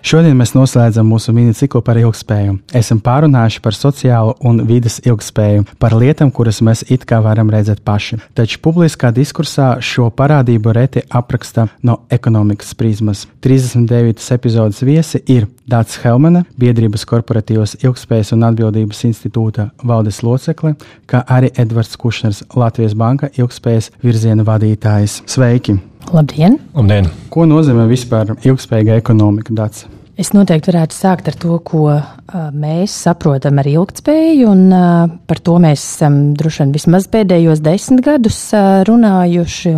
Šodien mēs noslēdzam mūsu mini-ciklu par ilgspēju. Esam pārunājuši par sociālo un vidas ilgspēju, par lietām, kuras mēs it kā varam redzēt paši. Taču publiskā diskursā šo parādību reti apraksta no ekonomikas prizmas. 39. epizodes viesi ir Dārts Helmane, Biedrības korporatīvas ilgspējas un atbildības institūta valdes locekle, kā arī Edvards Kušners, Latvijas Banka ilgspējas virziena vadītājs. Sveiki! Labdien! Labdien. Ko nozīmē vispār ilgspējīga ekonomika? Dats? Es noteikti varētu sākt ar to, ko uh, mēs saprotam ar ilgspēju, un uh, par to mēs esam droši vien vismaz pēdējos desmit gadus uh, runājuši.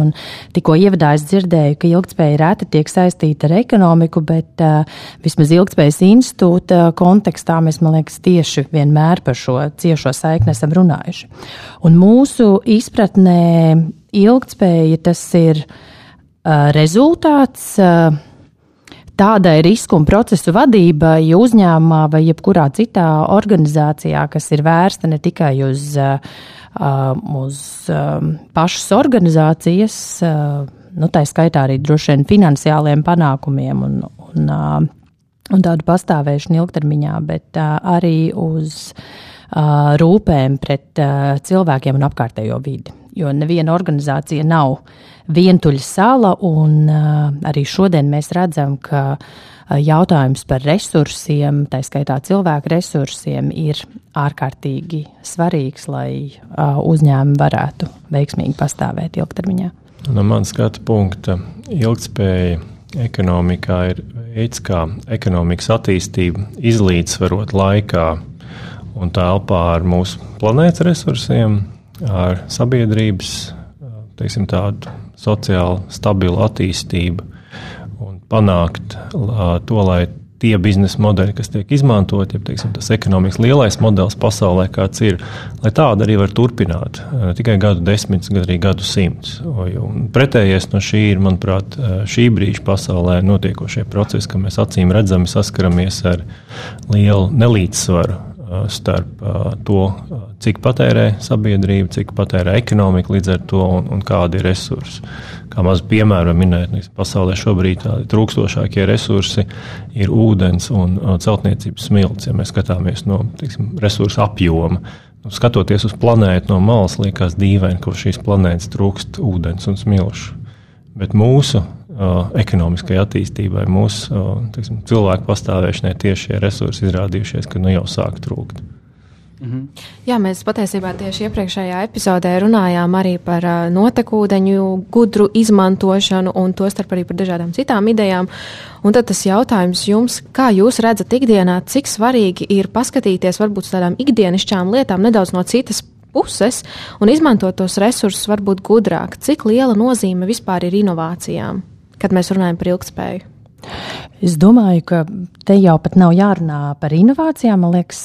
Tikko ievadā es dzirdēju, ka ilgspēja reti tiek saistīta ar ekonomiku, bet uh, vismaz ilgspējas institūta kontekstā mēs, man liekas, tieši vienmēr par šo ciešo saikni esam runājuši. Un mūsu izpratnē ilgspēja tas ir rezultāts tādai risku un procesu vadībai uzņēmumā vai jebkurā citā organizācijā, kas ir vērsta ne tikai uz, uz pašas organizācijas, nu, tā skaitā arī droši vien finansiāliem panākumiem un, un, un tādu pastāvēšanu ilgtermiņā, bet arī uz rūpēm pret cilvēkiem un apkārtējo vidi. Jo neviena organizācija nav uh, vientuļa sala, un arī šodien mēs redzam, ka jautājums par resursiem, tā skaitā cilvēku resursiem, ir ārkārtīgi svarīgs, lai uzņēmumi varētu veiksmīgi pastāvēt ilgtermiņā. No manas skatu punkta, ilgspēja ekonomikā ir veids, kā ekonomikas attīstību izlīdzsvarot laikā un telpā ar mūsu planētas resursiem, ar sabiedrības teiksim, tādu sociāli stabilu attīstību un panākt to, lai tie biznesa modeļi, kas tiek izmantoti, ja teiksim, tas ekonomikas lielais modelis pasaulē, kāds ir, lai tāda arī var turpināt ne tikai gadu desmitus, bet arī gadu simtus. Pretējais no šī ir, manuprāt, šī brīža pasaulē notiekošie procesi, ka mēs acīm redzami saskaramies ar lielu nelīdzsvaru starp to, cik patērē sabiedrība, cik patērē ekonomika līdz ar to un, un kādi ir resursi. Kā maz piemēram minēt, pasaulē šobrīd trūkstošākie resursi ir ūdens un celtniecības smilts, ja mēs skatāmies no tiksim, resursu apjoma. Nu, skatoties uz planētu no malas, liekas dīvaini, ka šīs planētas trūkst ūdens un smilšu. Bet mūsu uh, ekonomiskai attīstībai, mūsu uh, teiksim, cilvēku pastāvēšanai tieši šie resursi izrādījušies, ka nu jau sāk trūkt. Mhm. Jā, mēs patiesībā tieši iepriekšējā epizodē runājām arī par uh, notekūdeņu gudru izmantošanu un tostarp arī par dažādām citām idejām. Un tad tas jautājums jums, kā jūs redzat ikdienā, cik svarīgi ir paskatīties varbūt tādām ikdienišķām lietām nedaudz no citas puses un izmantot tos resursus varbūt gudrāk. Cik liela nozīme vispār ir inovācijām? Kad mēs runājam par ilgspēju? Es domāju, ka te jau pat nav jārunā par inovācijām. Man liekas,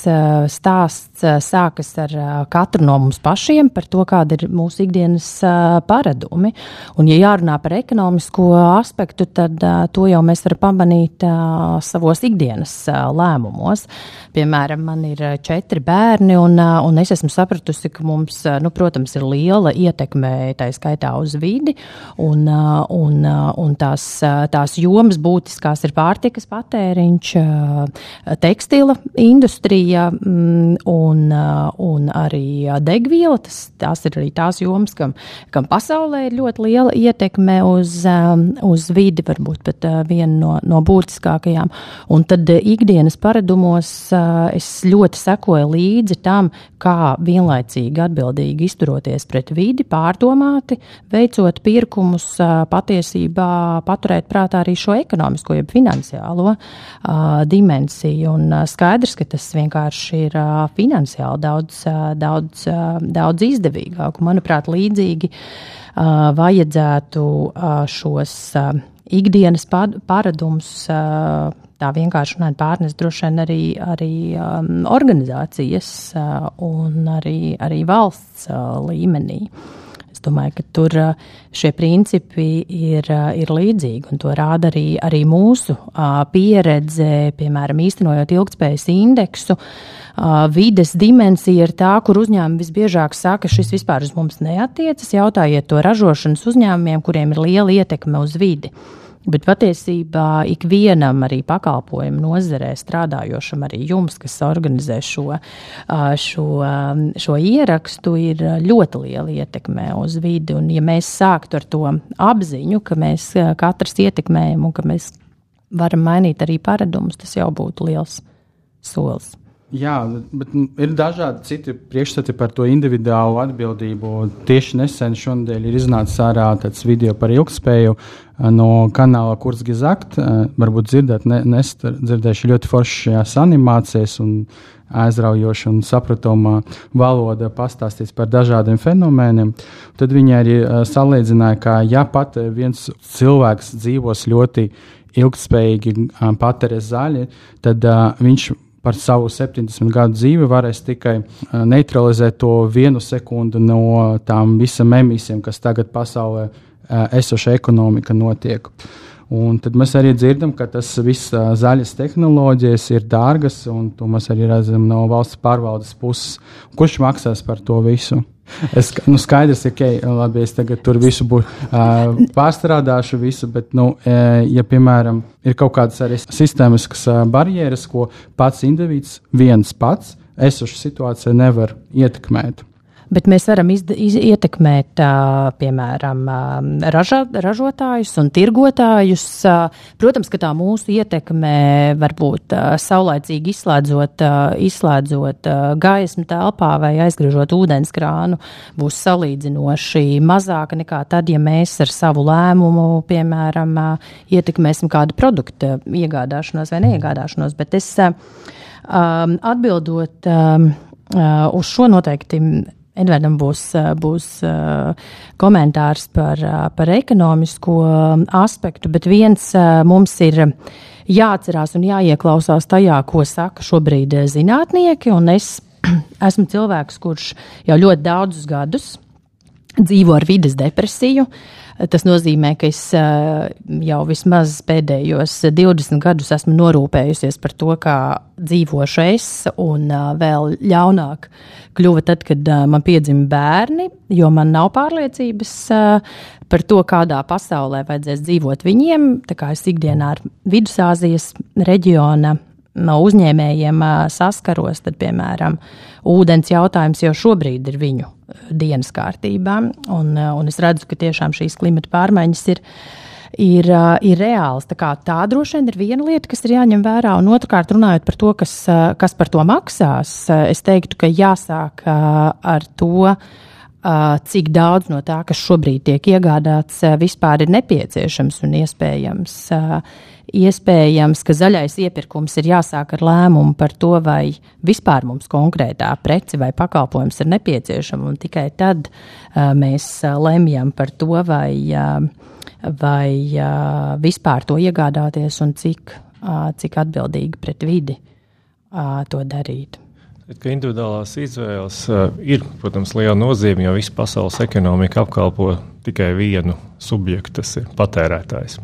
stāsts sākas ar katru no mums pašiem par to, kāda ir mūsu ikdienas paradumi. Un, ja jārunā par ekonomisko aspektu, tad to jau mēs varam pamanīt savos ikdienas lēmumos. Piemēram, man ir četri bērni, un, un es esmu sapratusi, ka mums, nu, protams, ir liela ietekme tā skaitā uz vidi, un, un, un tās, tās jomas būtiskās ir pārējās pārtikas patēriņš, tekstila industrija mm, un, un arī degviela. Tas, tās ir arī tās jomas, kam, kam pasaulē ir ļoti liela ietekme uz, uz vidi, varbūt pat viena no, no būtiskākajām. Un tad ikdienas paradumos es ļoti sekoju līdzi tam, kā vienlaicīgi atbildīgi izturoties pret vidi, pārdomāti, veicot pirkumus, patiesībā paturēt prātā arī šo ekonomisko, jeb finansiālo uh, dimensiju. Un uh, skaidrs, ka tas vienkārši ir uh, finansiāli daudz, uh, daudz, uh, daudz izdevīgāk. Un, manuprāt, līdzīgi uh, vajadzētu uh, šos uh, ikdienas paradumus uh, tā vienkārši runājot, pārnes droši vien arī, arī um, organizācijas uh, un arī, arī valsts uh, līmenī. Es domāju, ka tur šie principi ir, ir līdzīgi, un to rāda arī, arī mūsu pieredze, piemēram, īstenojot ilgspējas indeksu. Vides dimensija ir tā, kur uzņēmumi visbiežāk saka, ka šis vispār uz mums neatiecas. Jautājiet to ražošanas uzņēmumiem, kuriem ir liela ietekme uz vidi. Bet patiesībā ikvienam arī pakalpojumu nozarē strādājošam, arī jums, kas organizē šo, šo, šo ierakstu, ir ļoti liela ietekme uz vidi. Un, ja mēs sāktu ar to apziņu, ka mēs katrs ietekmējam un ka mēs varam mainīt arī paradumus, tas jau būtu liels solis. Jā, bet ir dažādi citi priekšstati par to individuālu atbildību. Tieši nesen šonadēļ ir iznācis ārā tāds video par ilgspēju eh, no kanāla Kurts Gizakt. Eh, varbūt dzirdēt, ne, dzirdējuši ļoti foršas animācijas un aizraujoša un sapratama valoda pastāstīs par dažādiem fenomeniem. Tad viņi arī eh, salīdzināja, ka ja pat viens cilvēks dzīvos ļoti ilgspējīgi, patērēs zaļi, tad uh, viņš par savu 70 gadu dzīvi varēs tikai neutralizēt to vienu sekundi no tām visām emisijām, kas tagad pasaulē esoša ekonomika notiek. Un tad mēs arī dzirdam, ka tas viss zaļas tehnoloģijas ir dārgas, un to mēs arī redzam no valsts pārvaldes puses. Kurš maksās par to visu? Es, nu, skaidrs, ka, okay, labi, es tagad tur visu būšu uh, pārstrādāšu, visu, bet, nu, ja, piemēram, ir kaut kādas arī sistēmiskas barjeras, ko pats indivīds viens pats esošu situāciju nevar ietekmēt bet mēs varam izd, iz, ietekmēt, piemēram, raža, ražotājus un tirgotājus. Protams, ka tā mūsu ietekme var būt saulaicīgi izslēdzot, izslēdzot gaismu telpā vai aizgriežot ūdens krānu, būs salīdzinoši mazāka nekā tad, ja mēs ar savu lēmumu, piemēram, ietekmēsim kādu produktu iegādāšanos vai neiegādāšanos. Bet es atbildot uz šo noteikti Edvardam būs, būs komentārs par, par ekonomisko aspektu, bet viens mums ir jāatcerās un jāieklausās tajā, ko saka šobrīd zinātnieki. Es esmu cilvēks, kurš jau ļoti daudzus gadus dzīvo ar vidas depresiju. Tas nozīmē, ka es jau vismaz pēdējos 20 gadus esmu norūpējusies par to, kā dzīvošu es, un vēl ļaunāk kļuva tad, kad man piedzima bērni, jo man nav pārliecības par to, kādā pasaulē vajadzēs dzīvot viņiem. Tā kā es ikdienā ar Vidusāzijas reģiona no uzņēmējiem saskaros, tad, piemēram, ūdens jautājums jau šobrīd ir viņu dienas kārtībā. Un, un es redzu, ka tiešām šīs klimata pārmaiņas ir. Ir, ir reāls. Tā, tā droši vien ir viena lieta, kas ir jāņem vērā. Un otrkārt, runājot par to, kas, kas par to maksās, es teiktu, ka jāsāk ar to, cik daudz no tā, kas šobrīd tiek iegādāts, vispār ir nepieciešams un iespējams iespējams, ka zaļais iepirkums ir jāsāk ar lēmumu par to, vai vispār mums konkrētā prece vai pakalpojums ir nepieciešama, un tikai tad uh, mēs uh, lemjam par to, vai, uh, vai uh, vispār to iegādāties un cik, uh, cik atbildīgi pret vidi uh, to darīt. Ka individuālās izvēles uh, ir, protams, liela nozīme, jo visa pasaules ekonomika apkalpo tikai vienu subjektu, tas ir patērētājs.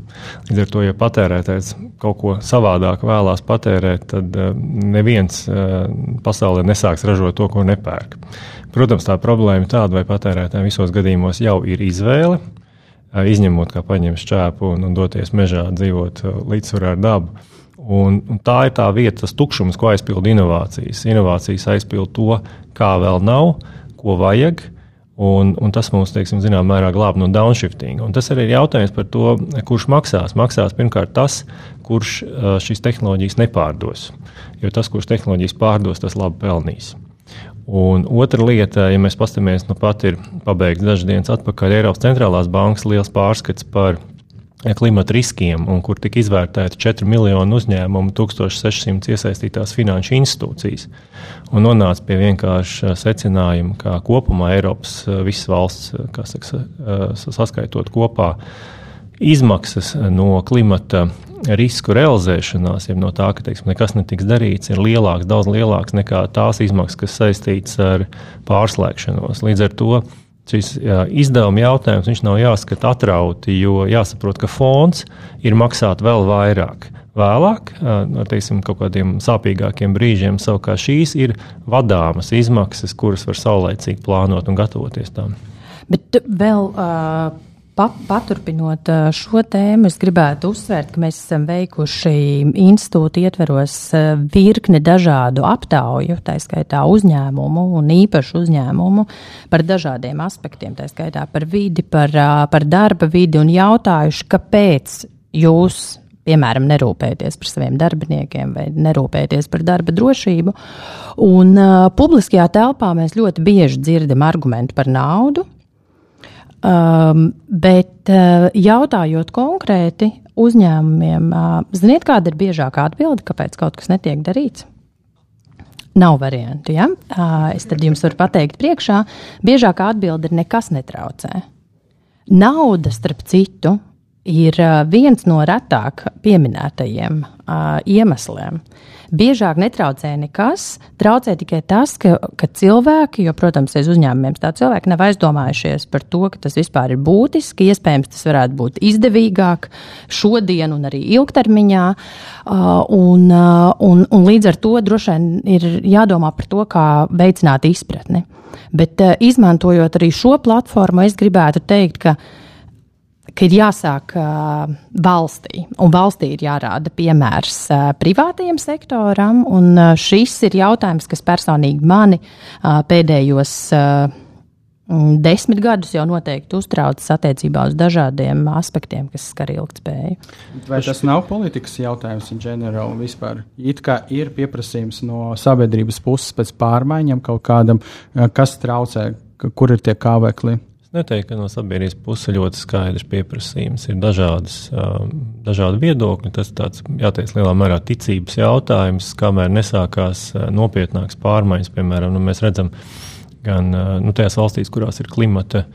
Līdz ar to, ja patērētājs kaut ko savādāk vēlās patērēt, tad uh, neviens uh, pasaulē nesāks ražot to, ko nepērk. Protams, tā problēma ir tāda, vai patērētājiem visos gadījumos jau ir izvēle, izņemot, kā paņemt šķēpu un, un doties mežā, dzīvot līdzsvarā ar dabu. Un, un tā ir tā vieta, tas tukšums, ko aizpild inovācijas. Inovācijas aizpild to, kā vēl nav, ko vajag. Un, un tas mums, teiksim, zināmā mērā glāb no downshifting. Un tas arī ir jautājums par to, kurš maksās. Maksās pirmkārt tas, kurš šīs tehnoloģijas nepārdos. Jo tas, kurš tehnoloģijas pārdos, tas labi pelnīs. Un otra lieta, ja mēs paskatāmies, nu pat ir pabeigts dažas dienas atpakaļ Eiropas centrālās bankas liels pārskats par klimata riskiem, un kur tika izvērtēti 4 miljonu uzņēmumu, 1600 iesaistītās finanšu institūcijas. Un nonāca pie vienkārša secinājuma, ka kopumā Eiropas visas valsts, kas saka, saskaitot kopā, izmaksas no klimata risku realizēšanās, ja no tā, ka teiksim, nekas netiks darīts, ir lielāks, daudz lielāks nekā tās izmaksas, kas saistītas ar pārslēgšanos. Līdz ar to šis izdevuma jautājums nav jāskata atrauti, jo jāsaprot, ka fonds ir maksāt vēl vairāk. Vēlāk, ar teiksim, kaut kādiem sāpīgākiem brīžiem, savukārt šīs ir vadāmas izmaksas, kuras var saulēcīgi plānot un gatavoties tam. Bet vēl uh, paturpinot šo tēmu, es gribētu uzsvērt, ka mēs esam veikuši institūti ietveros virkni dažādu aptauju, tā skaitā uzņēmumu un īpašu uzņēmumu par dažādiem aspektiem, tā skaitā par vidi, par, par darba vidi un jautājuši, kāpēc jūs piemēram, nerūpēties par saviem darbiniekiem vai nerūpēties par darba drošību. Un uh, publiskajā telpā mēs ļoti bieži dzirdam argumentu par naudu, Um, bet uh, jautājot konkrēti uzņēmumiem, uh, ziniet, kāda ir biežākā atbilde, kāpēc kaut kas netiek darīts? Nav variantu. Ja? Uh, es tad jums varu pateikt, priekšā biežākā atbilde ir nekas netraucē. Nauda, starp citu, ir uh, viens no retāk pieminētajiem uh, iemesliem. Uh, Biežāk netraucē nekas, traucē tikai tas, ka, ka cilvēki, jo, protams, aiz uzņēmumiem tā cilvēki nav aizdomājušies par to, ka tas vispār ir būtiski, iespējams, tas varētu būt izdevīgāk šodien un arī ilgtermiņā, uh, un, uh, un, un līdz ar to droši vien ir jādomā par to, kā veicināt izpratni. Bet uh, izmantojot arī šo platformu, es gribētu teikt, ka ka ir jāsāk uh, valstī, un valstī ir jārāda piemērs uh, privātajam sektoram, un uh, šis ir jautājums, kas personīgi mani uh, pēdējos uh, desmit gadus jau noteikti uztraucas attiecībā uz dažādiem aspektiem, kas skar ilgspēju. Vai tas nav politikas jautājums general vispār? It kā ir pieprasījums no sabiedrības puses pēc pārmaiņām kaut kādam, kas traucē, kur ir tie kāvekļi? Neteiktu, ka no sabiedrības puses ļoti skaidrs pieprasījums. Ir dažādas, dažādi viedokļi. Tas tāds, jāteic, lielā mērā ticības jautājums, kamēr nesākās nopietnākas pārmaiņas. Piemēram, nu, mēs redzam, gan nu, tajās valstīs, kurās ir klimata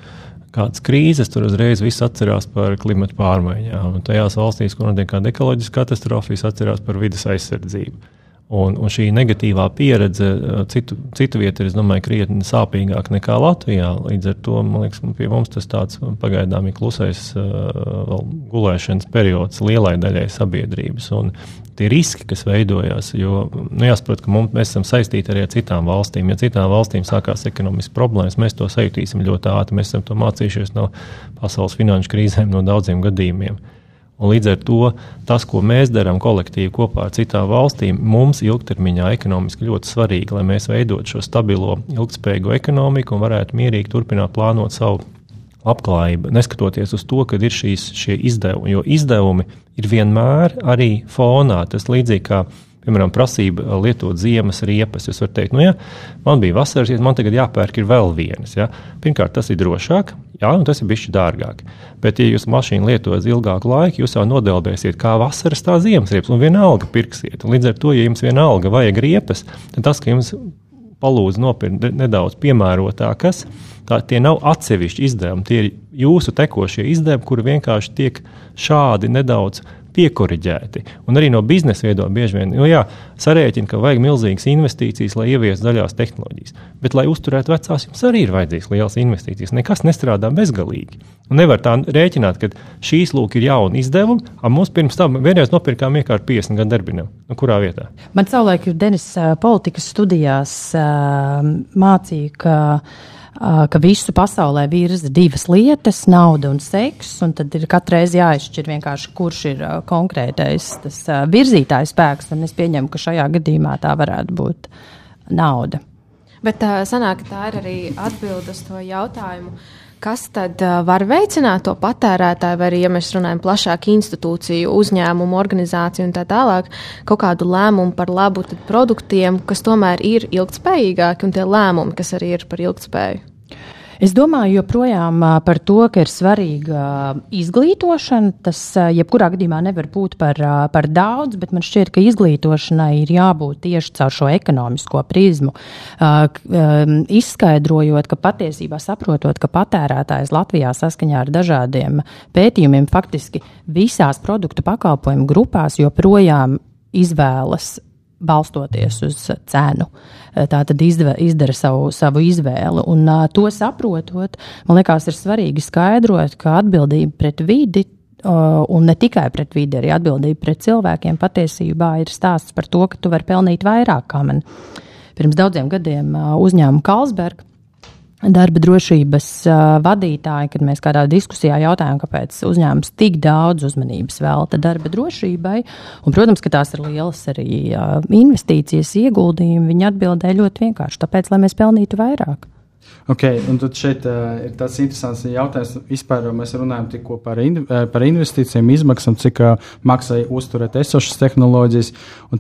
kādas krīzes, tur uzreiz viss atcerās par klimatu pārmaiņām. Un tajās valstīs, kur notiek kāda ekoloģiska katastrofa, viss atcerās par vidas aizsardzību. Un, un šī negatīvā pieredze eh, citu, citu vietu ir, domāju, krietni sāpīgāka nekā Latvijā. Līdz ar to man liekas, pie mums tas tāds pagaidām ir klusais uh, gulēšanas periods lielai daļai sabiedrības. Un tie riski, kas veidojās, jo nu, jāsaprot, ka mums, mēs esam saistīti arī ar citām valstīm. Ja citām valstīm sākās ekonomiskas problēmas, mēs to sajutīsim ļoti ātri. Mēs esam to mācījušies no pasaules finanšu krīzēm, no daudziem gadījumiem. Un līdz ar to tas, ko mēs darām kolektīvi kopā ar citām valstīm, mums ilgtermiņā ekonomiski ļoti svarīgi, lai mēs veidotu šo stabilo, ilgspējīgu ekonomiku un varētu mierīgi turpināt plānot savu labklājību, neskatoties uz to, ka ir šīs, šie izdevumi. Jo izdevumi ir vienmēr arī fonā. Tas līdzīgi kā piemēram, prasība lietot ziemas riepas. Jūs varat teikt, nu, ja man bija vasaras, man tagad jāpērk vēl vienas. Ja? Pirmkārt, tas ir drošāk, jā, un tas ir bijis dārgāk. Bet, ja jūs mašīnu lietojat ilgāku laiku, jūs jau nodelbēsiet kā vasaras, tā ziemas riepas, un vienalga pirksiet. Un līdz ar to, ja jums vienalga vajag riepas, tad tas, ka jums palūdz nopirkt nedaudz piemērotākas, tā, tie nav atsevišķi izdevumi. Tie ir jūsu tekošie izdevumi, kuri vienkārši tiek šādi nedaudz piekoriģēti. Un arī no biznesa viedokļa bieži vien nu, jā, sarēķina, ka vajag milzīgas investīcijas, lai ieviestu zaļās tehnoloģijas. Bet, lai uzturētu vecās, jums arī ir vajadzīgas lielas investīcijas. Nekas nestrādā bezgalīgi. Un nevar tā rēķināt, ka šīs lūk ir jauni izdevumi, un mums pirms tam vienreiz nopirkām iekārt 50 gadu darbinam. Nu, kurā vietā? Man savulaik Denis politikas studijās mācīja, ka ka visu pasaulē virza divas lietas - nauda un seks. Un tad ir katru reizi jāizšķir vienkārši, kurš ir konkrētais tas virzītājs spēks. Un es pieņemu, ka šajā gadījumā tā varētu būt nauda. Bet tā sanāk, tā ir arī atbilde uz to jautājumu. Kas tad var veicināt to patērētāju, vai arī, ja mēs runājam plašāk, institūciju, uzņēmumu, organizāciju un tā tālāk, kaut kādu lēmumu par labu produktiem, kas tomēr ir ilgspējīgāki un tie lēmumi, kas arī ir par ilgspēju? Es domāju joprojām par to, ka ir svarīga izglītošana. Tas jebkurā gadījumā nevar būt par, par daudz, bet man šķiet, ka izglītošanai ir jābūt tieši caur šo ekonomisko prizmu. Izskaidrojot, ka patiesībā saprotot, ka patērētājs Latvijā saskaņā ar dažādiem pētījumiem faktiski visās produktu pakalpojumu grupās joprojām izvēlas balstoties uz cenu. Tā tad izdeve, izdara savu, savu izvēli. Un uh, to saprotot, man liekas, ir svarīgi skaidrot, ka atbildība pret vidi. Uh, un ne tikai pret vidi, arī atbildība pret cilvēkiem patiesībā ir stāsts par to, ka tu vari pelnīt vairāk. Kā man pirms daudziem gadiem uzņēmuma Kalsberga darba drošības vadītāji, kad mēs kādā diskusijā jautājām, kāpēc uzņēmums tik daudz uzmanības velta darba drošībai. Un, protams, ka tās ir lielas arī investīcijas, ieguldījumi. Viņi atbildēja ļoti vienkārši, tāpēc, lai mēs pelnītu vairāk. Okay, un tad šeit uh, ir tāds interesants jautājums. Vispār mēs runājam tikko par, in, par investīcijiem, izmaksām, cik uh, maksā uzturēt esošas tehnoloģijas.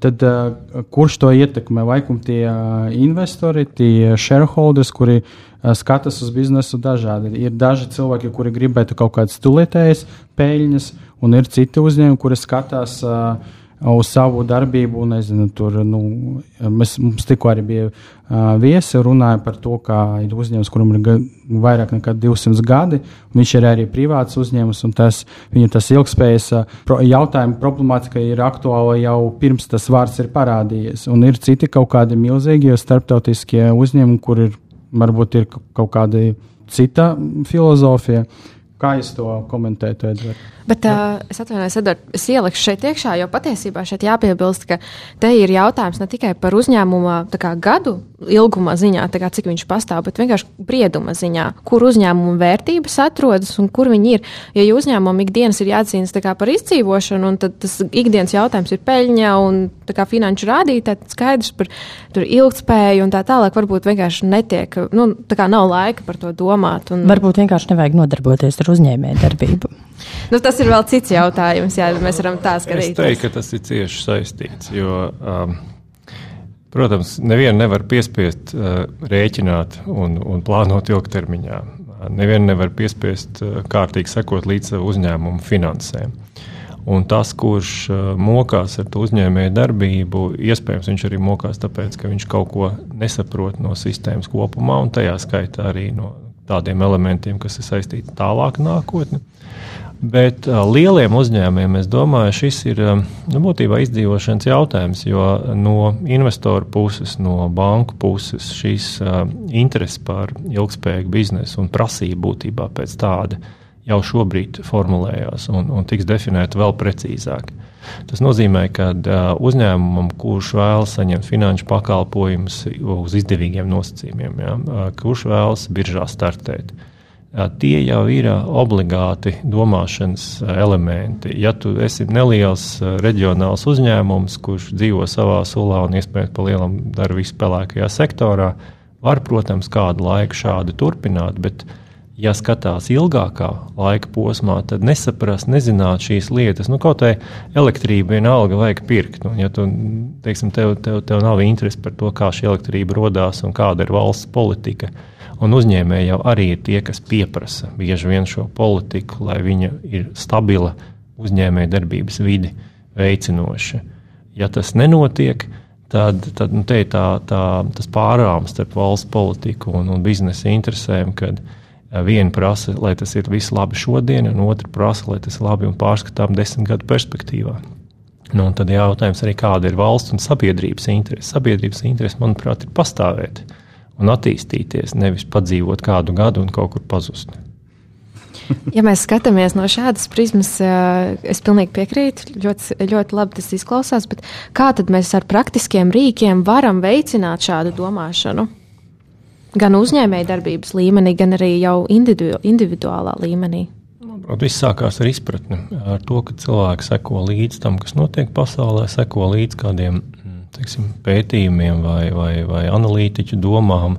Tad, uh, kurš to ietekmē? Vai tie uh, investori, tie shareholders, kuri uh, skatās uz biznesu dažādi? Ir daži cilvēki, kuri gribētu kaut kādas tulētējas peļņas, un ir citi uzņēmumi, kuri skatās. Uh, uz savu darbību. Nezinu, tur, nu, mēs, mums tikko arī bija uh, viesi runāja par to, kā ir uzņēmums, kuram ir vairāk nekā 200 gadi. Viņš ir arī privāts uzņēmums, un tas, viņa tas ilgspējas uh, pro, jautājuma problemātika ir aktuāla jau pirms tas vārds ir parādījies. Un ir citi kaut kādi milzīgie starptautiskie uzņēmumi, kur ir varbūt ir kaut kāda cita filozofija. Kā jūs to komentētu, Edvards? Bet uh, es atvainojos, Edvard, es ielikšu šeit iekšā, jo patiesībā šeit jāpiebilst, ka te ir jautājums ne tikai par uzņēmuma kā, gadu ilguma ziņā, kā, cik viņš pastāv, bet vienkārši brieduma ziņā, kur uzņēmuma vērtības atrodas un kur viņi ir. Ja uzņēmumam ikdienas ir jācīnās par izdzīvošanu, un tas ikdienas jautājums ir peļņa un kā, finanšu rādītāji, tad skaidrs par ilgspēju un tā tālāk varbūt vienkārši netiek, nu, tā kā nav laika par to domāt. Un... Varbūt vienkārši nevajag nodarboties ar uzņēmēju darbību. Nu, tas ir vēl cits jautājums, jā, mēs varam tā skatīties. Es teiktu, ka tas ir cieši saistīts, jo, um, protams, nevienu nevar piespiest uh, rēķināt un, un plānot ilgtermiņā. Nevienu nevar piespiest uh, kārtīgi sekot līdz uzņēmumu finansēm. Un tas, kurš uh, mokās ar to uzņēmēju darbību, iespējams, viņš arī mokās tāpēc, ka viņš kaut ko nesaprot no sistēmas kopumā, un tajā skaitā arī no tādiem elementiem, kas ir saistīti tālāk nākotnē. Bet uh, lieliem uzņēmumiem, es domāju, šis ir uh, nu, būtībā izdzīvošanas jautājums, jo no investoru puses, no banku puses šīs uh, intereses par ilgspējīgu biznesu un prasību būtībā pēc tāda jau šobrīd formulējās un, un tiks definēta vēl precīzāk. Tas nozīmē, ka uh, uzņēmumam, kurš vēlas saņemt finanšu pakalpojumus uz izdevīgiem nosacījumiem, ja, uh, kurš vēlas biržā startēt, uh, tie jau ir obligāti domāšanas elementi. Ja tu esi neliels reģionāls uzņēmums, kurš dzīvo savā sulā un iespējams pa lielam dara visu pelēkajā sektorā, var, protams, kādu laiku šādi turpināt, bet, ja skatās ilgākā laika posmā, tad nesaprast, nezināt šīs lietas. Nu, kaut kā elektrība vienalga vajag pirkt. Un, ja tu, teiksim, tev, tev, tev nav interesi par to, kā šī elektrība radās un kāda ir valsts politika, tad Un uzņēmēji jau arī ir tie, kas pieprasa bieži vien šo politiku, lai viņa ir stabila uzņēmēja darbības vidi veicinoša. Ja tas nenotiek, tad, tad nu, te ir tā, tā, tas pārāvums starp valsts politiku un, un biznesa interesēm, kad viena prasa, lai tas ir viss labi šodien, un otra prasa, lai tas ir labi un pārskatām desmit gadu perspektīvā. Nu, tad jautājums arī, kāda ir valsts un sabiedrības interese. Sabiedrības interese, manuprāt, ir pastāvēt. Un attīstīties, nevis padzīvot kādu gadu un kaut kur pazust. Ja mēs skatāmies no šādas prizmas, es pilnīgi piekrītu. Ļoti, ļoti labi tas izklausās, bet kā tad mēs ar praktiskiem rīkiem varam veicināt šādu domāšanu? Gan uzņēmēja darbības līmenī, gan arī jau individu, individuālā līmenī. Viss sākās ar izpratni, ar to, ka cilvēki seko līdzi tam, kas notiek pasaulē, seko līdzi kādiem teiksim, pētījumiem vai, vai, vai analītiķu domām.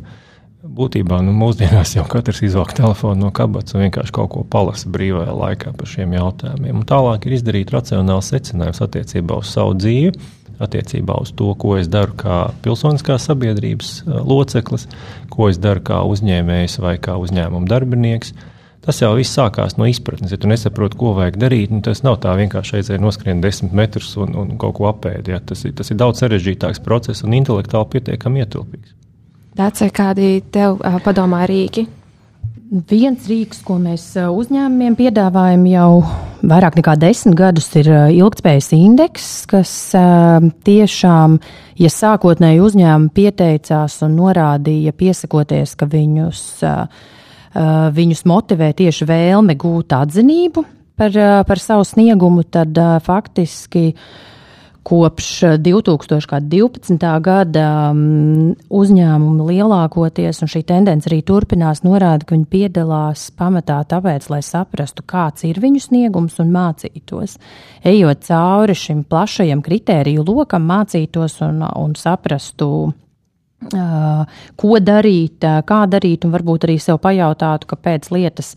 Būtībā nu, mūsdienās jau katrs izvelk telefonu no kabatas un vienkārši kaut ko palasa brīvajā laikā par šiem jautājumiem. Un tālāk ir izdarīt racionāls secinājums attiecībā uz savu dzīvi, attiecībā uz to, ko es daru kā pilsoniskās sabiedrības loceklis, ko es daru kā uzņēmējs vai kā uzņēmuma darbinieks. Tas jau viss sākās no izpratnes. Ja tu nesaproti, ko vajag darīt, nu, tas nav tā vienkārši aizēja noskrien desmit metrus un, un kaut ko apēdīt. Ja? Tas, ir, tas ir daudz sarežģītāks process un intelektuāli pietiekami ietilpīgs. Tāds ir kādi tev padomā rīki, Viens rīks, ko mēs uzņēmumiem piedāvājam jau vairāk nekā desmit gadus, ir ilgspējas indeks, kas tiešām, ja sākotnēji uzņēmumi pieteicās un norādīja, piesakoties, ka viņus, viņus motivē tieši vēlme gūt atzinību par, par savu sniegumu, tad faktiski Kopš 2012. Eh, gada um, uzņēmumi lielākoties, un šī tendence arī turpinās, norāda, ka viņi piedalās pamatā tāpēc, lai saprastu, kāds ir viņu sniegums un mācītos. Ejot cauri šim plašajam kritēriju lokam, mācītos un, un saprastu ko darīt, kā darīt, un varbūt arī sev pajautātu, kāpēc lietas,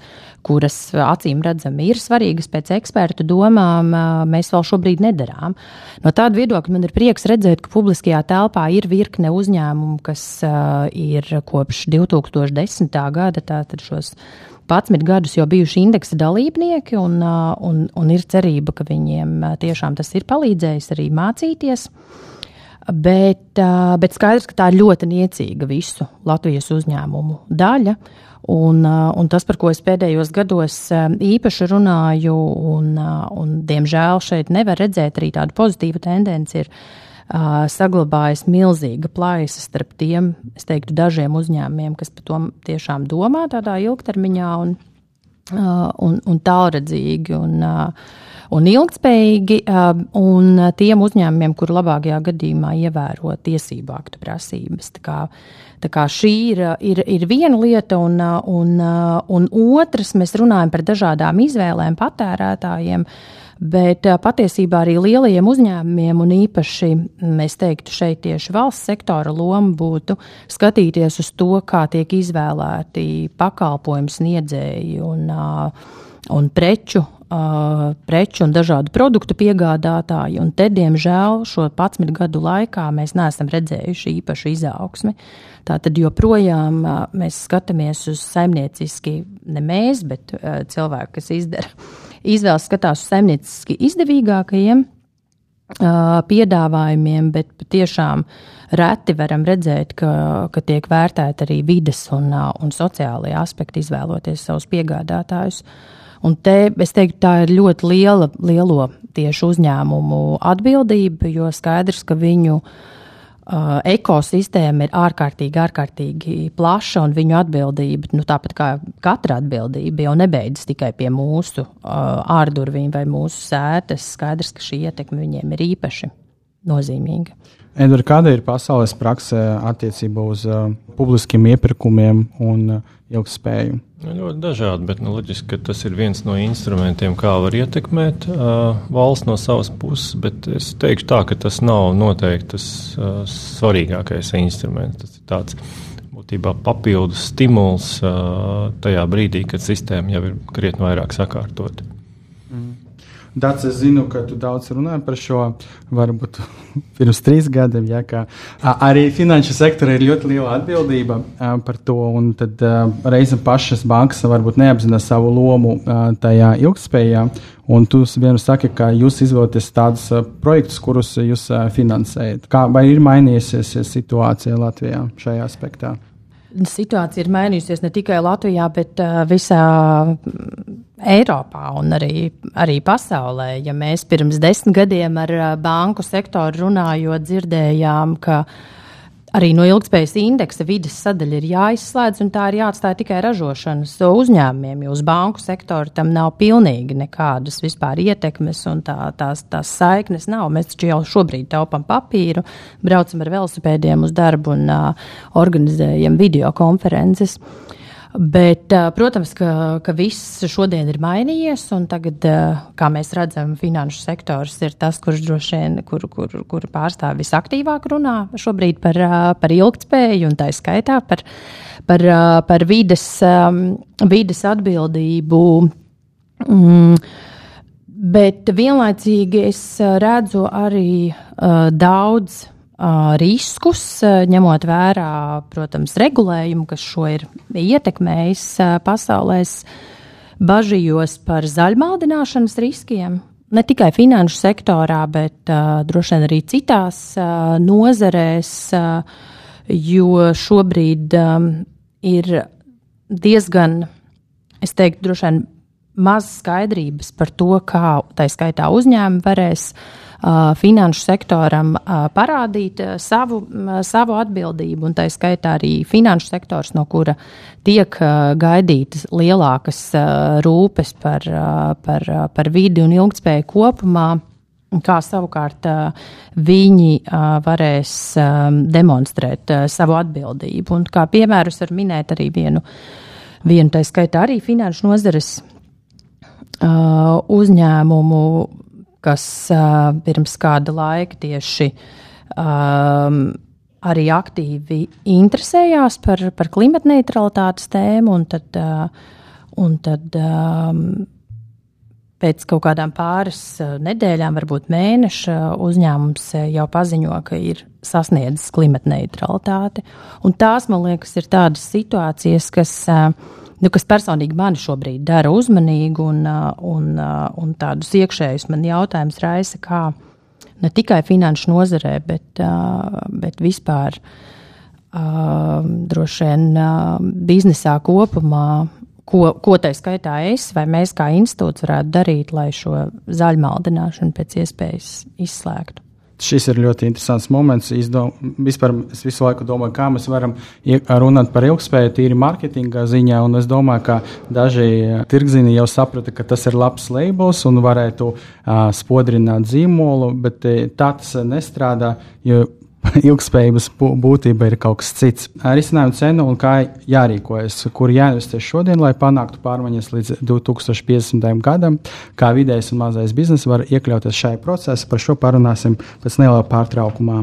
kuras acīm redzami ir svarīgas pēc ekspertu domām, mēs vēl šobrīd nedarām. No tāda viedokļa man ir prieks redzēt, ka publiskajā telpā ir virkne uzņēmumu, kas ir kopš 2010. gada, tātad šos 11 gadus jau bijuši indeksa dalībnieki, un, un, un ir cerība, ka viņiem tiešām tas ir palīdzējis arī mācīties. Bet, bet skaidrs, ka tā ir ļoti niecīga visu Latvijas uzņēmumu daļa. Un, un tas, par ko es pēdējos gados īpaši runāju, un, un diemžēl šeit nevar redzēt arī tādu pozitīvu tendenci, ir saglabājas milzīga plaisa starp tiem, es teiktu, dažiem uzņēmumiem, kas par to tiešām domā tādā ilgtermiņā un, un, un tālredzīgi. Un, un ilgspējīgi, um, un tiem uzņēmumiem, kur labākajā gadījumā ievēro tiesību aktu prasības. Tā kā, tā kā šī ir, ir, ir viena lieta, un, un, un otrs, mēs runājam par dažādām izvēlēm patērētājiem. Bet patiesībā arī lielajiem uzņēmumiem, un īpaši mēs teiktu, šeit tieši valsts sektora loma būtu skatīties uz to, kā tiek izvēlēti pakalpojumu sniedzēji un, un preču uh, preču un dažādu produktu piegādātāji. Un te, diemžēl, šo 11 gadu laikā mēs neesam redzējuši īpašu izaugsmi. Tātad joprojām uh, mēs skatāmies uz saimnieciski, ne mēs, bet uh, cilvēki, kas izdara izvēles, skatās uz saimnieciski izdevīgākajiem uh, piedāvājumiem, bet patiešām reti varam redzēt, ka, ka tiek vērtēti arī vides un, uh, un sociālajie aspekti, izvēloties savus piegādātājus. Uh, Un te es teiktu, tā ir ļoti liela, lielo tieši uzņēmumu atbildība, jo skaidrs, ka viņu uh, ekosistēma ir ārkārtīgi, ārkārtīgi plaša, un viņu atbildība, nu, tāpat kā katra atbildība, jau nebeidzas tikai pie mūsu uh, ārdurvīm vai mūsu sētas. Skaidrs, ka šī ietekme viņiem ir īpaši nozīmīga. Edvards, kāda ir pasaules prakse attiecībā uz uh, publiskiem iepirkumiem un uh, ilgspēju? Nu, ļoti dažādi, bet nu, loģiski, ka tas ir viens no instrumentiem, kā var ietekmēt uh, valsts no savas puses. Bet es teikšu, tā, ka tas nav noteikti tas uh, svarīgākais instruments. Tas ir tāds būtībā papildus stimuls uh, tajā brīdī, kad sistēma jau ir krietni vairāk sakārtota. Dārts, es zinu, ka tu daudz runāji par šo, varbūt pirms trīs gadiem. Ja, ka, arī finanšu sektora ir ļoti liela atbildība par to, un tad reizēm pašas bankas varbūt neapzinās savu lomu tajā ilgspējā. Un tu vienmēr saki, ka jūs izvēlaties tādus projektus, kurus jūs finansējat. Kā, vai ir mainījusies situācija Latvijā šajā aspektā? Situācija ir mainījusies ne tikai Latvijā, bet uh, visā Eiropā un arī, arī pasaulē. Ja mēs pirms desmit gadiem ar uh, banku sektoru runājot, dzirdējām, ka uh, Arī no ilgspējas indeksa vidas sadaļa ir jāizslēdz, un tā ir jāatstāj tikai ražošanas uzņēmumiem, jo uz banku sektoru tam nav pilnīgi nekādas vispār ietekmes, un tā, tās, tās saiknes nav. Mēs taču jau šobrīd taupam papīru, braucam ar velosipēdiem uz darbu un uh, organizējam video konferences. Uh, Bet, protams, ka, ka viss šodien ir mainījies, un tagad, kā mēs redzam, finanšu sektors ir tas, kurš droši vien, kur, kur, kur pārstāv visaktīvāk runā šobrīd par, par ilgtspēju, un tā skaitā par, par, par vides, vides atbildību. Mm, Bet vienlaicīgi es redzu arī uh, daudz riskus, ņemot vērā, protams, regulējumu, kas šo ir ietekmējis uh, pasaulē. Bažījos par zaļmaldināšanas riskiem, ne tikai finanšu sektorā, bet uh, droši vien arī citās uh, nozarēs, uh, jo šobrīd um, ir diezgan, es teiktu, droši vien maz skaidrības par to, kā tā skaitā uzņēmumi varēs uh, finanšu sektoram parādīt savu, savu atbildību, un tā skaitā arī finanšu sektors, no kura tiek gaidītas lielākas rūpes par, par, par vidi un ilgtspēju kopumā. Kā savukārt viņi varēs demonstrēt savu atbildību. Un kā piemērus var minēt arī vienu, vienu tā skaitā arī finanšu nozares uzņēmumu, kas uh, pirms kāda laika tieši um, arī aktīvi interesējās par, par klimata neutralitātes tēmu, un tad, uh, un tad um, pēc kaut kādām pāris nedēļām, varbūt mēneša, uzņēmums jau paziņo, ka ir sasniedzis klimata neutralitāti. Un tās, man liekas, ir tādas situācijas, kas uh, nu, kas personīgi mani šobrīd dara uzmanīgu un, un, un tādus iekšējus man jautājumus raisa, kā ne tikai finanšu nozarē, bet, bet vispār droši vien biznesā kopumā. Ko, ko tā skaitā es vai mēs kā institūts varētu darīt, lai šo zaļmaldināšanu pēc iespējas izslēgtu? Šis ir ļoti interesants moments. Izdom, vispār es visu laiku domāju, kā mēs varam runāt par ilgspēju tīri mārketinga ziņā, es domāju, ka daži tirgzini jau saprata, ka tas ir labs labels un varētu uh, spodrināt zīmolu, bet tā tas nestrādā, jo ilgspējības būtība ir kaut kas cits. Risinājumu cenu un kā jārīkojas, kur jāinvestē šodien, lai panāktu pārmaiņas līdz 2050. gadam, kā vidējs un mazais bizness var iekļauties šajā procesā. Par šo parunāsim pēc neliela pārtraukumā.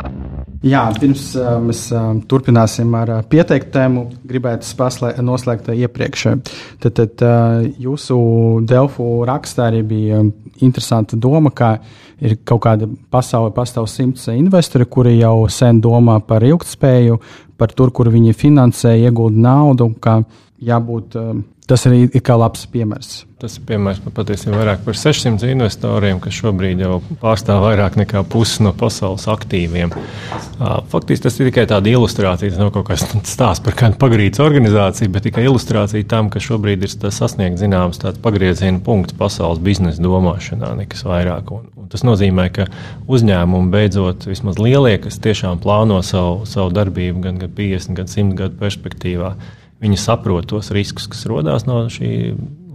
Jā, pirms uh, mēs uh, turpināsim ar uh, pieteiktu tēmu, gribētu noslēgt iepriekš. Tad, tad uh, jūsu Delfu rakstā arī bija interesanta doma, ka ir kaut kāda pasaule, pastāv simts investori, kuri jau sen domā par ilgspēju, par tur, kur viņi finansē, iegūda naudu, ka jābūt. Uh, Tas arī ir kā labs piemērs. Tas ir piemērs par patiesībā vairāk par 600 investoriem, kas šobrīd jau pārstāv vairāk nekā pusi no pasaules aktīviem. Faktiski tas ir tikai tāda ilustrācija, nav kaut kas stāsts par kādu pagrīdes organizāciju, bet tikai ilustrācija tam, ka šobrīd ir sasniegts zināms pagrieziena punkts pasaules biznesa domāšanā, nekas vairāk. Un, un tas nozīmē, ka uzņēmumi beidzot, vismaz lielie, kas tiešām plāno savu, savu darbību gan, gan 50, gan 100 gadu perspektīvā, Viņi saprot tos riskus, kas rodas no šī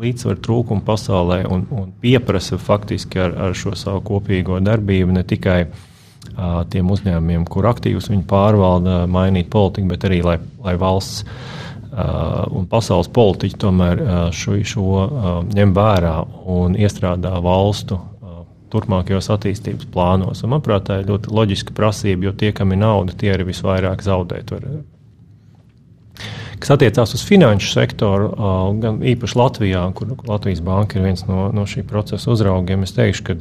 līdzsvara trūkuma pasaulē un, un pieprasa faktiski ar, ar šo savu kopīgo darbību ne tikai uh, tiem uzņēmumiem, kur aktīvus viņi pārvalda, mainīt politiku, bet arī lai, lai valsts uh, un pasaules politiķi tomēr uh, šo, šo uh, ņem vērā un iestrādā valstu turpmākajos attīstības plānos. Un, manuprāt, tā ir ļoti loģiska prasība, jo tie, kam ir nauda, tie arī visvairāk zaudēt. Var, Kas attiecās uz finanšu sektoru, gan īpaši Latvijā, kur Latvijas banka ir viens no, no šī procesa uzraugiem, es teikšu, ka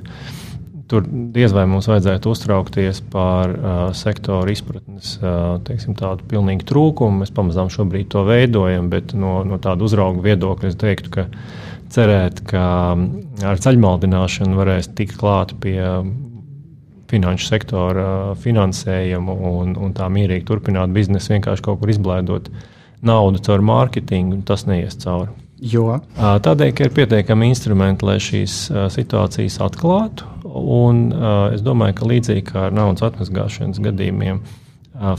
tur diez vai mums vajadzētu uztraukties par uh, sektoru izpratnes uh, teiksim, tādu pilnīgu trūkumu. Mēs pamazām šobrīd to veidojam, bet no, no tāda uzrauga viedokļa es teiktu, ka cerēt, ka ar ceļmaldināšanu varēs tikt klāt pie finanšu sektora finansējumu un, un tā mierīgi turpināt biznesu, vienkārši kaut kur izblēdot uh, naudu caur mārketingu, tas neies cauri. Jo? Tādēļ, ka ir pietiekami instrumenti, lai šīs situācijas atklātu. Un, es domāju, ka līdzīgi kā ar naudas atmazgāšanas gadījumiem,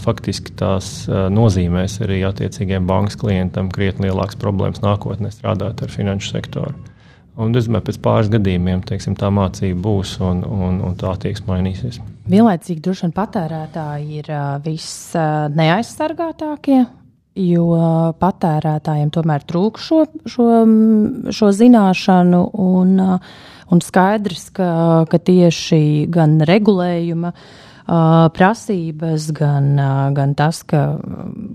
faktiski tās nozīmēs arī attiecīgiem bankas klientam krietni lielākas problēmas nākotnē strādāt ar finanšu sektoru. Un es domāju, pēc pāris gadījumiem teiksim, tā mācība būs un, un, un tā attieksme mainīsies. Vienlaicīgi droši vien patērētāji ir viss neaizsargātākie, jo patērētājiem tomēr trūk šo, šo, šo zināšanu un, un skaidrs, ka, ka tieši gan regulējuma prasības, gan, gan tas, ka,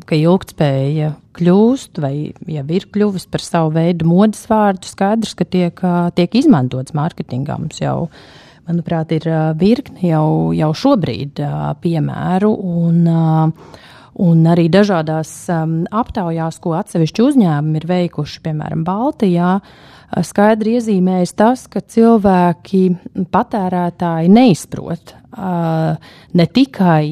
ka ilgtspēja kļūst vai jau ir kļuvis par savu veidu modes vārdu, skaidrs, ka tiek, tiek izmantots mārketingā. Mums jau, manuprāt, ir virkni jau, jau šobrīd piemēru. Un, Un arī dažādās um, aptaujās, ko atsevišķi uzņēmumi ir veikuši, piemēram, Baltijā, skaidri iezīmējas tas, ka cilvēki, patērētāji neizprot ne tikai,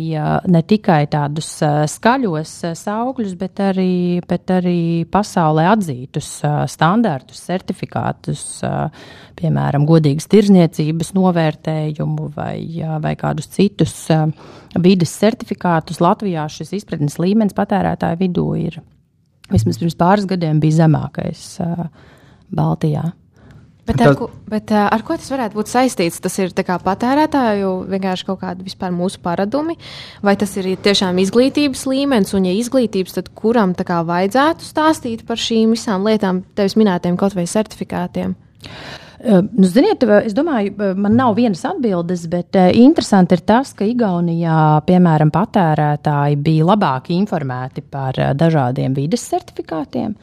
ne tikai tādus skaļos saukļus, bet arī, bet arī pasaulē atzītus standartus, certifikātus, piemēram, godīgas tirzniecības novērtējumu vai, vai kādus citus vides certifikātus. Latvijā šis izpratnes līmenis patērētāju vidū ir vismaz pirms pāris gadiem bija zemākais Baltijā. Bet, ar, ko, bet ar ko tas varētu būt saistīts? Tas ir patērētāju vienkārši kaut kādi vispār mūsu paradumi, vai tas ir tiešām izglītības līmenis, un, ja izglītības, tad kuram kā vajadzētu stāstīt par šīm visām lietām, tevis minētiem kaut vai certifikātiem? Nu, ziniet, es domāju, man nav vienas atbildes, bet interesanti ir tas, ka Igaunijā, piemēram, patērētāji bija labāk informēti par dažādiem vides certifikātiem.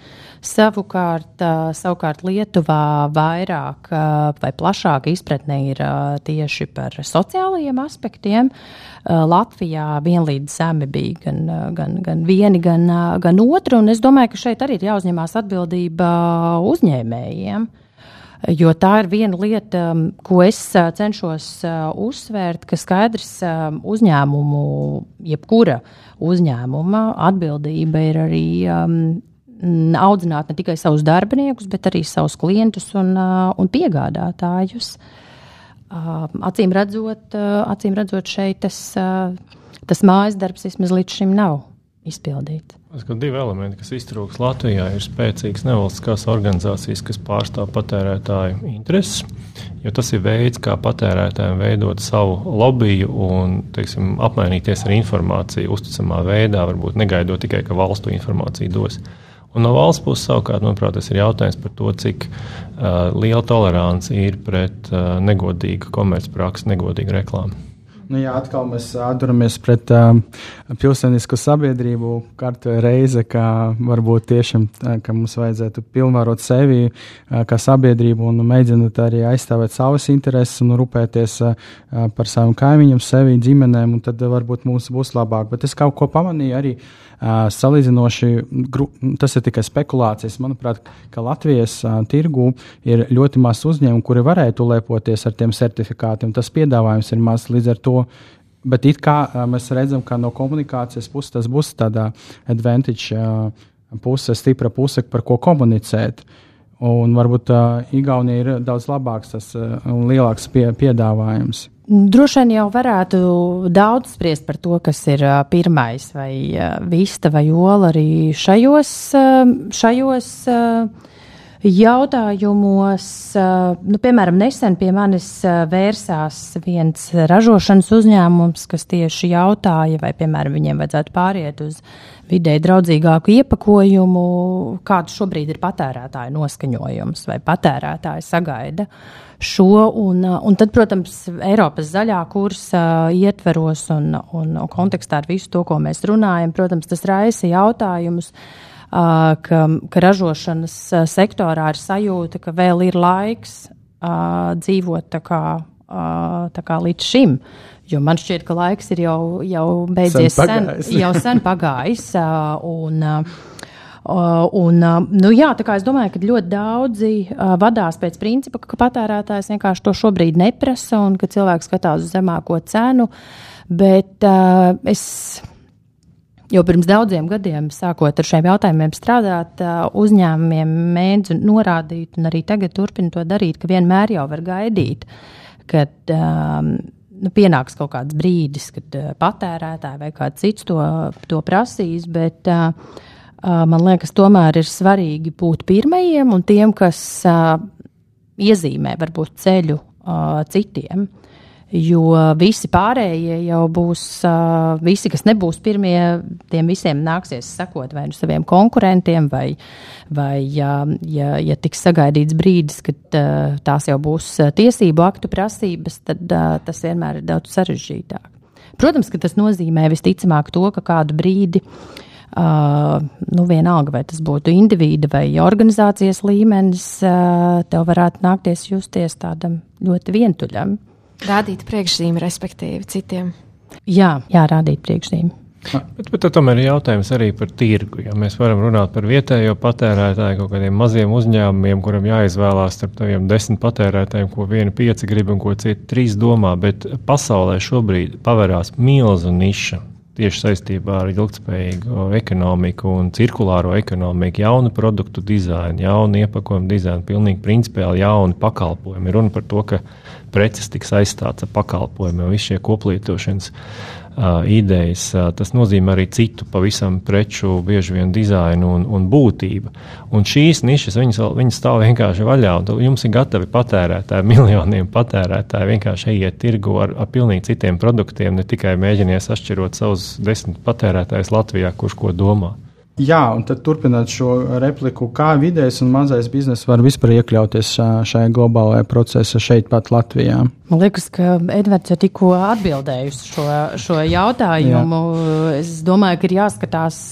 Savukārt, savukārt Lietuvā vairāk vai plašāka izpratne ir tieši par sociālajiem aspektiem. Latvijā vienlīdz zemi bija gan, gan, gan vieni, gan, gan otru, un es domāju, ka šeit arī ir jāuzņemās atbildība uzņēmējiem. Jo tā ir viena lieta, ko es cenšos uzsvērt, ka skaidrs uzņēmumu, jebkura uzņēmuma atbildība ir arī audzināt ne tikai savus darbiniekus, bet arī savus klientus un, un piegādātājus. Acīm redzot, acīm redzot šeit tas, tas mājas darbs vismaz līdz šim nav izpildīts. Divi elementi, kas iztrūks Latvijā, ir spēcīgas nevalstiskās organizācijas, kas pārstāv patērētāju intereses. Jo tas ir veids, kā patērētājiem veidot savu lobiju un teiksim, apmainīties ar informāciju uzticamā veidā, varbūt negaidot tikai, ka valstu informāciju dos. Un no valsts puses savukārt, manuprāt, tas ir jautājums par to, cik uh, liela tolerance ir pret uh, negodīgu komercpraksu, negodīgu reklāmu. Nu, jā, atkal mēs atduramies pret uh, pilsētisku sabiedrību. Katru reizi, ka varbūt tiešām ka mums vajadzētu pilnvarot sevi uh, kā sabiedrību un mēģināt arī aizstāvēt savas intereses un rūpēties uh, par saviem kaimiņiem, sevi, ģimenēm, un tad uh, varbūt mums būs labāk. Bet es kaut ko pamanīju arī. Uh, salīdzinoši, tas ir tikai spekulācijas. Manuprāt, ka Latvijas uh, tirgū ir ļoti maz uzņēmumu, kuri varētu lepoties ar tiem certifikātiem. Tas piedāvājums ir maz līdz ar to Bet it kā mēs redzam, ka no komunikācijas puses tas būs tāda advantage puse, stipra puse, par ko komunicēt. Un varbūt uh, Igaunija ir daudz labāks tas, uh, un lielāks pie, piedāvājums. Droši vien jau varētu daudz spriest par to, kas ir uh, pirmais, vai uh, vista vai ola arī šajos, uh, šajos uh, jautājumos, nu, piemēram, nesen pie manis vērsās viens ražošanas uzņēmums, kas tieši jautāja, vai, piemēram, viņiem vajadzētu pāriet uz vidē draudzīgāku iepakojumu, kāds šobrīd ir patērētāja noskaņojums vai patērētāja sagaida šo. Un, un tad, protams, Eiropas zaļā kursa ietveros un, un kontekstā ar visu to, ko mēs runājam, protams, tas raisa jautājumus ka, ka ražošanas sektorā ir sajūta, ka vēl ir laiks dzīvot tā kā, tā kā līdz šim. Jo man šķiet, ka laiks ir jau, jau beidzies, sen, sen, jau sen pagājis. Un, Un, nu, jā, es domāju, ka ļoti daudzi vadās pēc principa, ka patērētājs vienkārši to šobrīd neprasa un ka cilvēks skatās uz zemāko cenu. Bet es Jau pirms daudziem gadiem, sākot ar šiem jautājumiem strādāt, uzņēmumiem mēdzu norādīt, un arī tagad turpina to darīt, ka vienmēr jau var gaidīt, kad um, nu, pienāks kaut kāds brīdis, kad uh, patērētāji vai kāds cits to, to prasīs. Bet, uh, uh, man liekas, tomēr ir svarīgi būt pirmajiem un tiem, kas uh, iezīmē varbūt ceļu uh, citiem. Jo visi pārējie jau būs, visi, kas nebūs pirmie, tiem visiem nāksies sekot vai nu saviem konkurentiem, vai, vai ja, ja, ja tiks sagaidīts brīdis, kad tās jau būs tiesību aktu prasības, tad tas vienmēr ir daudz sarežģītāk. Protams, ka tas nozīmē visticamāk to, ka kādu brīdi uh, Uh, nu, vienalga, vai tas būtu indivīda vai organizācijas līmenis, uh, tev varētu nākties justies tādam ļoti vientuļam. Rādīt priekšzīmi, respektīvi, citiem. Jā, jā rādīt priekšzīmi. Bet, bet tomēr ir jautājums arī par tirgu. Ja mēs varam runāt par vietējo patērētāju, kaut kādiem maziem uzņēmumiem, kuram jāizvēlās starp tādiem desmit patērētājiem, ko viena pieci grib un ko citi trīs domā. Bet pasaulē šobrīd pavērās milzu niša tieši saistībā ar ilgspējīgu ekonomiku un cirkulāro ekonomiku, jaunu produktu dizainu, jaunu iepakojumu dizainu, pilnīgi principiāli jauni pakalpojumi. Runa par to, ka preces tiks aizstāts ar pakalpojumiem, visi šie koplietošanas idejas. Tas nozīmē arī citu pavisam preču, bieži vien dizainu un, un būtību. Un šīs nišas, viņas, viņas stāv vienkārši vaļā, jums ir gatavi patērētāji, miljoniem patērētāji vienkārši ejiet tirgu ar, ar pilnīgi citiem produktiem, ne tikai mēģinies atšķirot savus desmit patērētājus Latvijā, kurš ko domā. Jā, un tad turpināt šo repliku, kā vidējs un mazais bizness var vispār iekļauties šajā globālajā procesā šeit, pat Latvijā. Man liekas, ka Edvards jau tikko atbildēja uz šo, šo jautājumu. Jā. Es domāju, ka ir jāskatās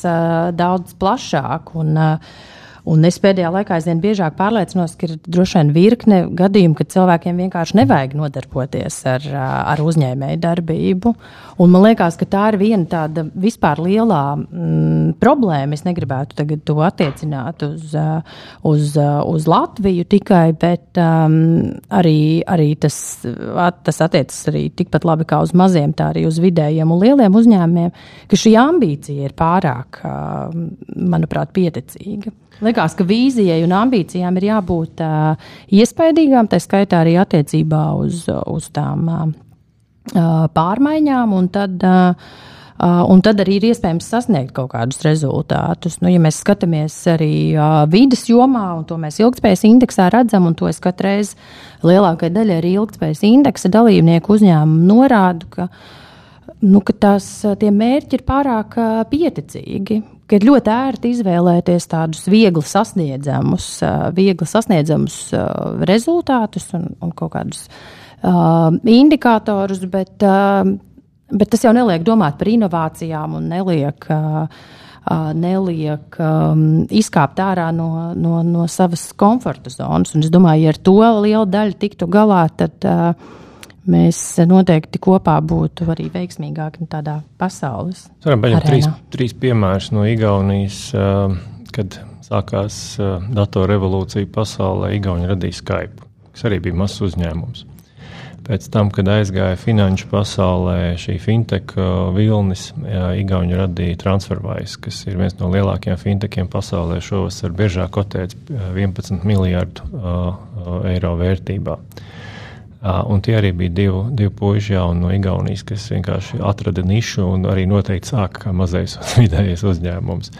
daudz plašāk. Un, uh, Un es pēdējā laikā aizvien biežāk pārliecinos, ka ir droši vien virkne gadījumu, kad cilvēkiem vienkārši nevajag nodarboties ar, ar uzņēmēju darbību. Un man liekas, ka tā ir viena tāda vispār lielā mm, problēma. Es negribētu tagad to attiecināt uz, uz, uz Latviju tikai, bet um, arī, arī tas, tas attiecas arī tikpat labi kā uz maziem, tā arī uz vidējiem un lieliem uzņēmumiem, ka šī ambīcija ir pārāk, manuprāt, pieticīga. Likās, ka vīzijai un ambīcijām ir jābūt uh, iespaidīgām, tā skaitā arī attiecībā uz, uz tām uh, pārmaiņām, un tad, uh, uh, un tad arī ir iespējams sasniegt kaut kādus rezultātus. Nu, ja mēs skatāmies arī uh, vidas jomā, un to mēs ilgspējas indeksā redzam, un to es katru reizi lielākai daļai arī ilgspējas indeksa dalībnieku uzņēmumu norādu, ka, nu, ka tās, tie mērķi ir pārāk uh, pieticīgi ka ir ļoti ērti izvēlēties tādus viegli sasniedzamus, viegli sasniedzamus rezultātus un, un kaut kādus uh, indikatorus, bet, uh, bet tas jau neliek domāt par inovācijām un neliek. Uh, neliek um, izkāpt ārā no, no, no savas komforta zonas. Un es domāju, ja ar to lielu daļu tiktu galā, tad uh, mēs noteikti kopā būtu arī veiksmīgāki tādā pasaules. Varam paņemt trīs, trīs piemērus no Igaunijas, kad sākās datoru revolūcija pasaulē. Igauni radīja Skype, kas arī bija mazs uzņēmums. Pēc tam, kad aizgāja finanšu pasaulē, šī fintech vilnis, Igauni radīja TransferWise, kas ir viens no lielākajiem fintechiem pasaulē. Šovasar biežāk kotēts 11 miljardu eiro vērtībā. Uh, Un tie arī bija divi, divi puiši no Igaunijas, kas vienkārši atrada nišu un arī noteikti sāka kā mazais un vidējais uzņēmums.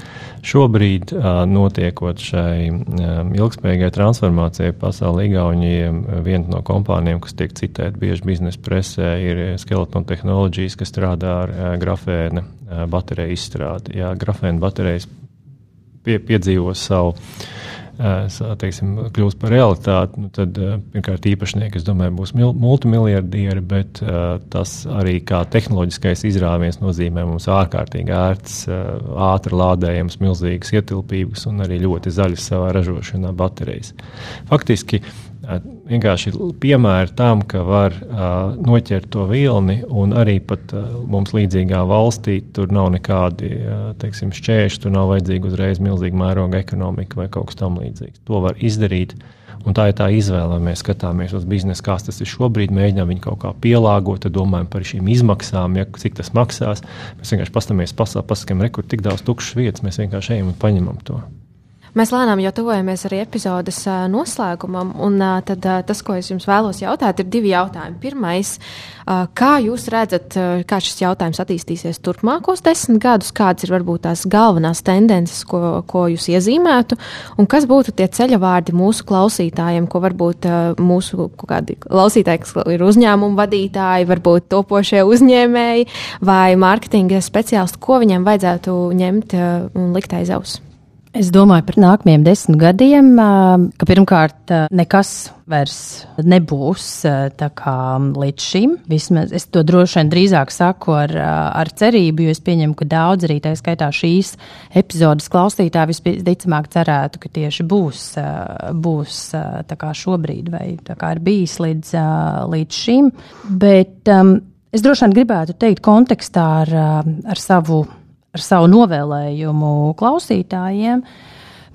Šobrīd, notiekot šai ilgspējīgai transformācijai pasaulē, Igaunijiem viena no kompānijām, kas tiek citēta bieži biznesa presē, ir Skeleton Technologies, kas strādā ar grafēna bateriju izstrādi. Jā, grafēna baterijas pie, piedzīvo savu teiksim, kļūs par realitāti, nu tad pirmkārt īpašnieki, es domāju, būs multimiljardieri, bet tas arī kā tehnoloģiskais izrāviens nozīmē mums ārkārtīgi ērts, ātri lādējams, milzīgas ietilpības un arī ļoti zaļas savā ražošanā baterijas. Faktiski vienkārši piemēri tam, ka var uh, noķert to vilni, un arī pat uh, mums līdzīgā valstī tur nav nekādi uh, teiksim, šķēršļi, tur nav vajadzīga uzreiz milzīga mēroga ekonomika vai kaut kas tamlīdzīgs. To var izdarīt. Un tā ir tā izvēle, mēs skatāmies uz biznesu, kāds tas ir šobrīd, mēģinām viņu kaut kā pielāgot, domājam par šīm izmaksām, ja, cik tas maksās. Mēs vienkārši paskatāmies pasaulē, paskatām, kur tik daudz tukšas vietas, mēs vienkārši ejam un paņemam to. Mēs lēnām jau tuvojamies arī epizodes noslēgumam, un tad, tas, ko es jums vēlos jautāt, ir divi jautājumi. Pirmais, kā jūs redzat, kā šis jautājums attīstīsies turpmākos desmit gadus, kādas ir varbūt tās galvenās tendences, ko, ko jūs iezīmētu, un kas būtu tie ceļavārdi mūsu klausītājiem, ko varbūt mūsu klausītāji, kas ir uzņēmumu vadītāji, varbūt topošie uzņēmēji vai mārketinga speciālisti, ko viņiem vajadzētu ņemt un likt aiz auss? Es domāju par nākamajiem desmit gadiem, ka pirmkārt nekas vairs nebūs tā kā līdz šim. Vismaz es to droši vien drīzāk saku ar, ar cerību, jo es pieņemu, ka daudz arī tā skaitā šīs epizodes klausītāji visticamāk cerētu, ka tieši būs, būs tā kā šobrīd vai tā kā ir bijis līdz, līdz šim. Bet um, es droši vien gribētu teikt kontekstā ar, ar savu ar savu novēlējumu klausītājiem.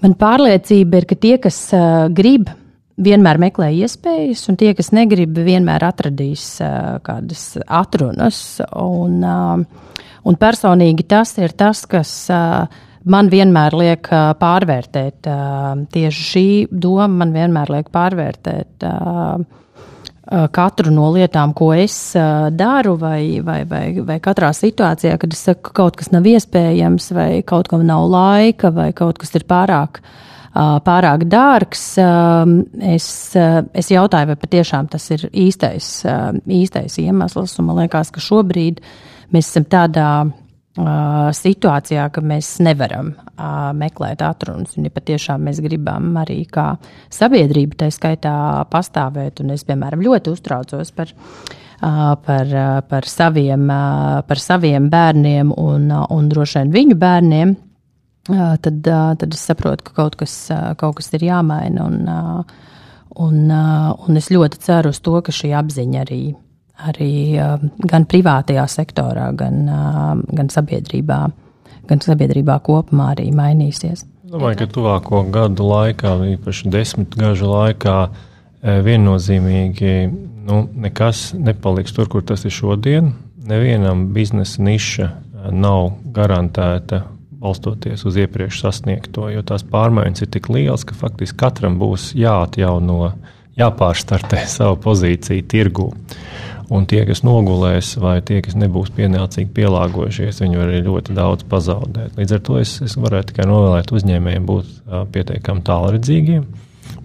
Man pārliecība ir, ka tie, kas uh, grib, vienmēr meklē iespējas, un tie, kas negrib, vienmēr atradīs uh, kādas atrunas. Un, uh, un personīgi tas ir tas, kas uh, man vienmēr liek uh, pārvērtēt. Uh, tieši šī doma man vienmēr liek pārvērtēt. Uh, katru no lietām, ko es daru, vai, vai, vai, vai katrā situācijā, kad es saku, ka kaut kas nav iespējams, vai kaut kam nav laika, vai kaut kas ir pārāk, pārāk dārgs, es, es jautāju, vai patiešām tas ir īstais, īstais iemesls. Man liekas, ka šobrīd mēs esam tādā situācijā, ka mēs nevaram meklēt atrunas. Un, ja patiešām mēs gribam arī kā sabiedrība tā skaitā pastāvēt, un es, piemēram, ļoti uztraucos par, par, par, saviem, par saviem bērniem un, un droši vien viņu bērniem, tad, tad es saprotu, ka kaut kas, kaut kas ir jāmaina. Un, un, un es ļoti ceru uz to, ka šī apziņa arī arī gan privātajā sektorā, gan, gan sabiedrībā, gan sabiedrībā kopumā arī mainīsies. Domāju, ka tuvāko gadu laikā, īpaši desmit gažu laikā, viennozīmīgi nu, nekas nepaliks tur, kur tas ir šodien. Nevienam biznesa niša nav garantēta balstoties uz iepriekš sasniegto, jo tās pārmaiņas ir tik lielas, ka faktiski katram būs jāatjauno, jāpārstartē savu pozīciju tirgū. Un tie, kas nogulēs, vai tie, kas nebūs pienācīgi pielāgojušies, viņi var arī ļoti daudz pazaudēt. Līdz ar to es, es varētu tikai novēlēt uzņēmējiem būt uh, pietiekami tālredzīgiem,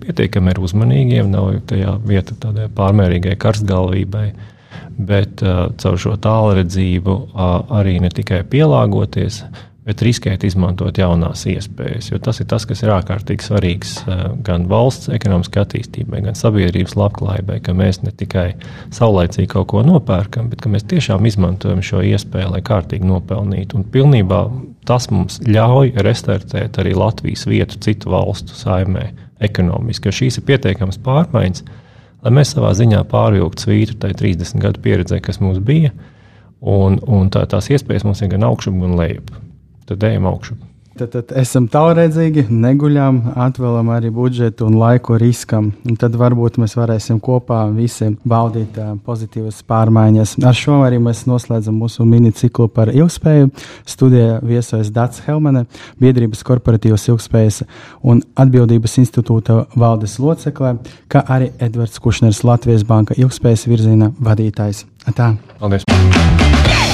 pietiekami uzmanīgiem, nav tajā vieta tādai pārmērīgai karstgalvībai, bet uh, caur šo tālredzību uh, arī ne tikai pielāgoties, bet riskēt izmantot jaunās iespējas. Jo tas ir tas, kas ir ārkārtīgi svarīgs eh, gan valsts ekonomiskai attīstībai, gan sabiedrības labklājībai, ka mēs ne tikai saulēcīgi kaut ko nopērkam, bet ka mēs tiešām izmantojam šo iespēju, lai kārtīgi nopelnītu. Un pilnībā tas mums ļauj restartēt arī Latvijas vietu citu valstu saimē ekonomiski, jo šīs ir pietiekamas pārmaiņas, lai mēs savā ziņā pārvilktu svītu tai 30 gadu pieredzē, kas mums bija. Un, un tā, tās iespējas mums ir gan augšup, gan lejup tad ejam augšu. Tad, tad esam tālredzīgi, neguļam, atvēlam arī budžetu un laiku riskam. Un tad varbūt mēs varēsim kopā visi baudīt uh, pozitīvas pārmaiņas. Ar šo arī mēs noslēdzam mūsu miniciklu par ilgspēju. Studijā viesojas Dats Helmane, biedrības korporatīvas ilgspējas un atbildības institūta valdes locekle, kā arī Edvards Kušners, Latvijas Banka ilgspējas virziena vadītājs. Tā. Paldies!